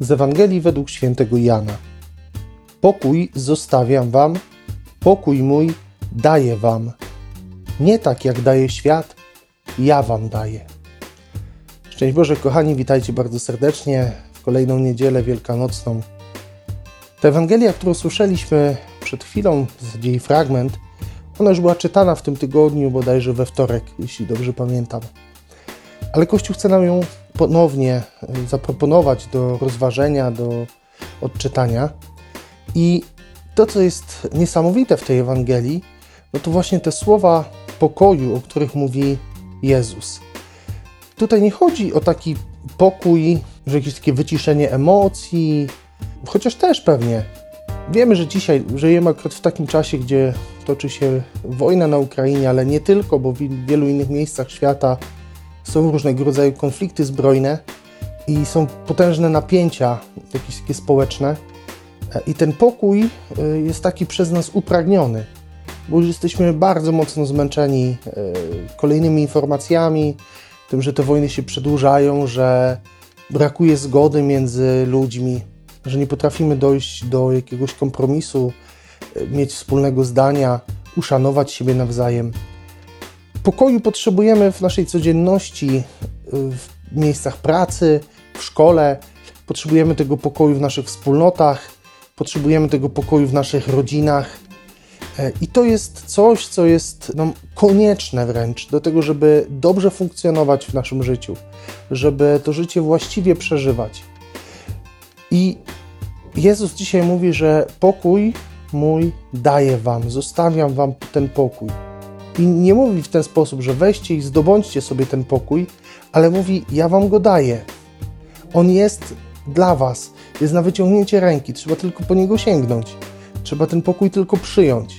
Z Ewangelii według świętego Jana. Pokój zostawiam wam, pokój mój daję wam. Nie tak jak daje świat, ja wam daję. Szczęść Boże, kochani, witajcie bardzo serdecznie w kolejną niedzielę wielkanocną. Ta Ewangelia, którą słyszeliśmy przed chwilą, z jej fragment, ona już była czytana w tym tygodniu, bodajże we wtorek, jeśli dobrze pamiętam. Ale Kościół chce nam ją ponownie e, zaproponować do rozważenia, do odczytania. I to, co jest niesamowite w tej Ewangelii, no to właśnie te słowa pokoju, o których mówi Jezus. Tutaj nie chodzi o taki pokój, że jakieś takie wyciszenie emocji, chociaż też pewnie. Wiemy, że dzisiaj żyjemy akurat w takim czasie, gdzie toczy się wojna na Ukrainie, ale nie tylko, bo w wielu innych miejscach świata są różnego rodzaju konflikty zbrojne i są potężne napięcia jakieś takie społeczne. I ten pokój y, jest taki przez nas upragniony, bo już jesteśmy bardzo mocno zmęczeni y, kolejnymi informacjami, tym, że te wojny się przedłużają, że brakuje zgody między ludźmi, że nie potrafimy dojść do jakiegoś kompromisu, mieć wspólnego zdania, uszanować siebie nawzajem. Pokoju potrzebujemy w naszej codzienności, w miejscach pracy, w szkole. Potrzebujemy tego pokoju w naszych wspólnotach, potrzebujemy tego pokoju w naszych rodzinach. E, I to jest coś, co jest nam konieczne wręcz do tego, żeby dobrze funkcjonować w naszym życiu, żeby to życie właściwie przeżywać. I Jezus dzisiaj mówi, że pokój mój daję wam, zostawiam wam ten pokój. I nie mówi w ten sposób, że weźcie i zdobądźcie sobie ten pokój, ale mówi: Ja wam go daję. On jest dla was, jest na wyciągnięcie ręki, trzeba tylko po niego sięgnąć. Trzeba ten pokój tylko przyjąć.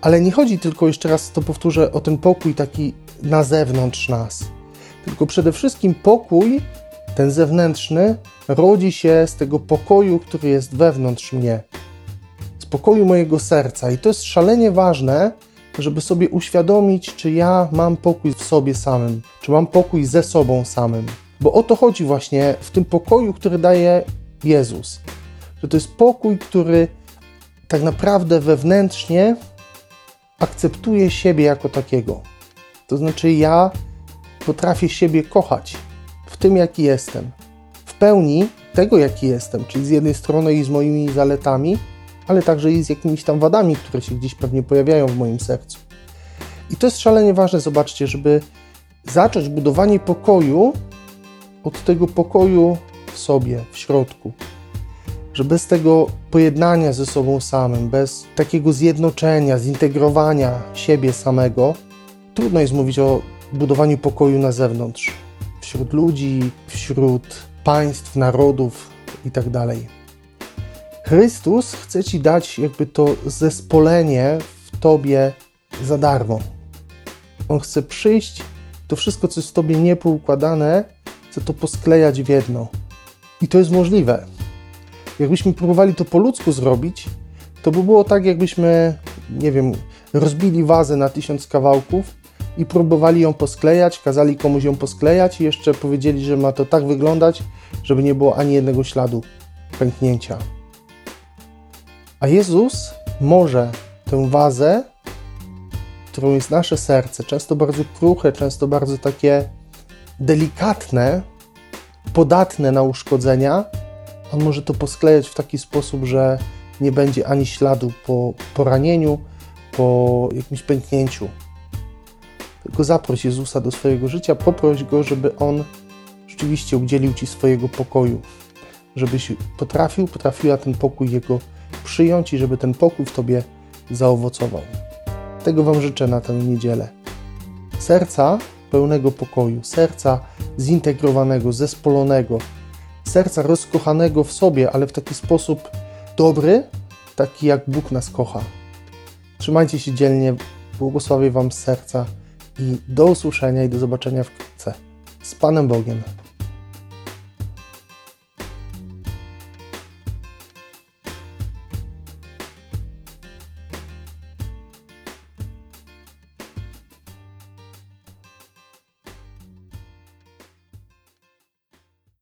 Ale nie chodzi tylko, jeszcze raz to powtórzę, o ten pokój taki na zewnątrz nas. Tylko przede wszystkim pokój, ten zewnętrzny, rodzi się z tego pokoju, który jest wewnątrz mnie. Z pokoju mojego serca. I to jest szalenie ważne, żeby sobie uświadomić, czy ja mam pokój w sobie samym, czy mam pokój ze sobą samym. Bo o to chodzi właśnie w tym pokoju, który daje Jezus. Że to jest pokój, który tak naprawdę wewnętrznie akceptuje siebie jako takiego. To znaczy, ja potrafię siebie kochać w tym, jaki jestem. W pełni tego, jaki jestem, czyli z jednej strony i z moimi zaletami, ale także i z jakimiś tam wadami, które się gdzieś pewnie pojawiają w moim sercu. I to jest szalenie ważne, zobaczcie, żeby zacząć budowanie pokoju od tego pokoju w sobie, w środku. Że bez tego pojednania ze sobą samym, bez takiego zjednoczenia, zintegrowania siebie samego, trudno jest mówić o budowaniu pokoju na zewnątrz, wśród ludzi, wśród państw, narodów itd. Chrystus chce ci dać jakby to zespolenie w tobie za darmo. On chce przyjść, to wszystko, co jest w tobie niepoukładane, chce to posklejać w jedno. I to jest możliwe. Jakbyśmy próbowali to po ludzku zrobić, to by było tak, jakbyśmy, nie wiem, rozbili wazę na tysiąc kawałków i próbowali ją posklejać, kazali komuś ją posklejać i jeszcze powiedzieli, że ma to tak wyglądać, żeby nie było ani jednego śladu pęknięcia. A Jezus może tę wazę, którą jest nasze serce, często bardzo kruche, często bardzo takie delikatne, podatne na uszkodzenia, on może to posklejać w taki sposób, że nie będzie ani śladu po poranieniu, po jakimś pęknięciu. Tylko zaproś Jezusa do swojego życia, poproś Go, żeby On rzeczywiście udzielił Ci swojego pokoju, żebyś potrafił, potrafiła ten pokój Jego przyjąć i żeby ten pokój w Tobie zaowocował. Tego Wam życzę na tę niedzielę. Serca pełnego pokoju, serca zintegrowanego, zespolonego, serca rozkochanego w sobie, ale w taki sposób dobry, taki jak Bóg nas kocha. Trzymajcie się dzielnie, błogosławię Wam serca i do usłyszenia i do zobaczenia wkrótce. Z Panem Bogiem.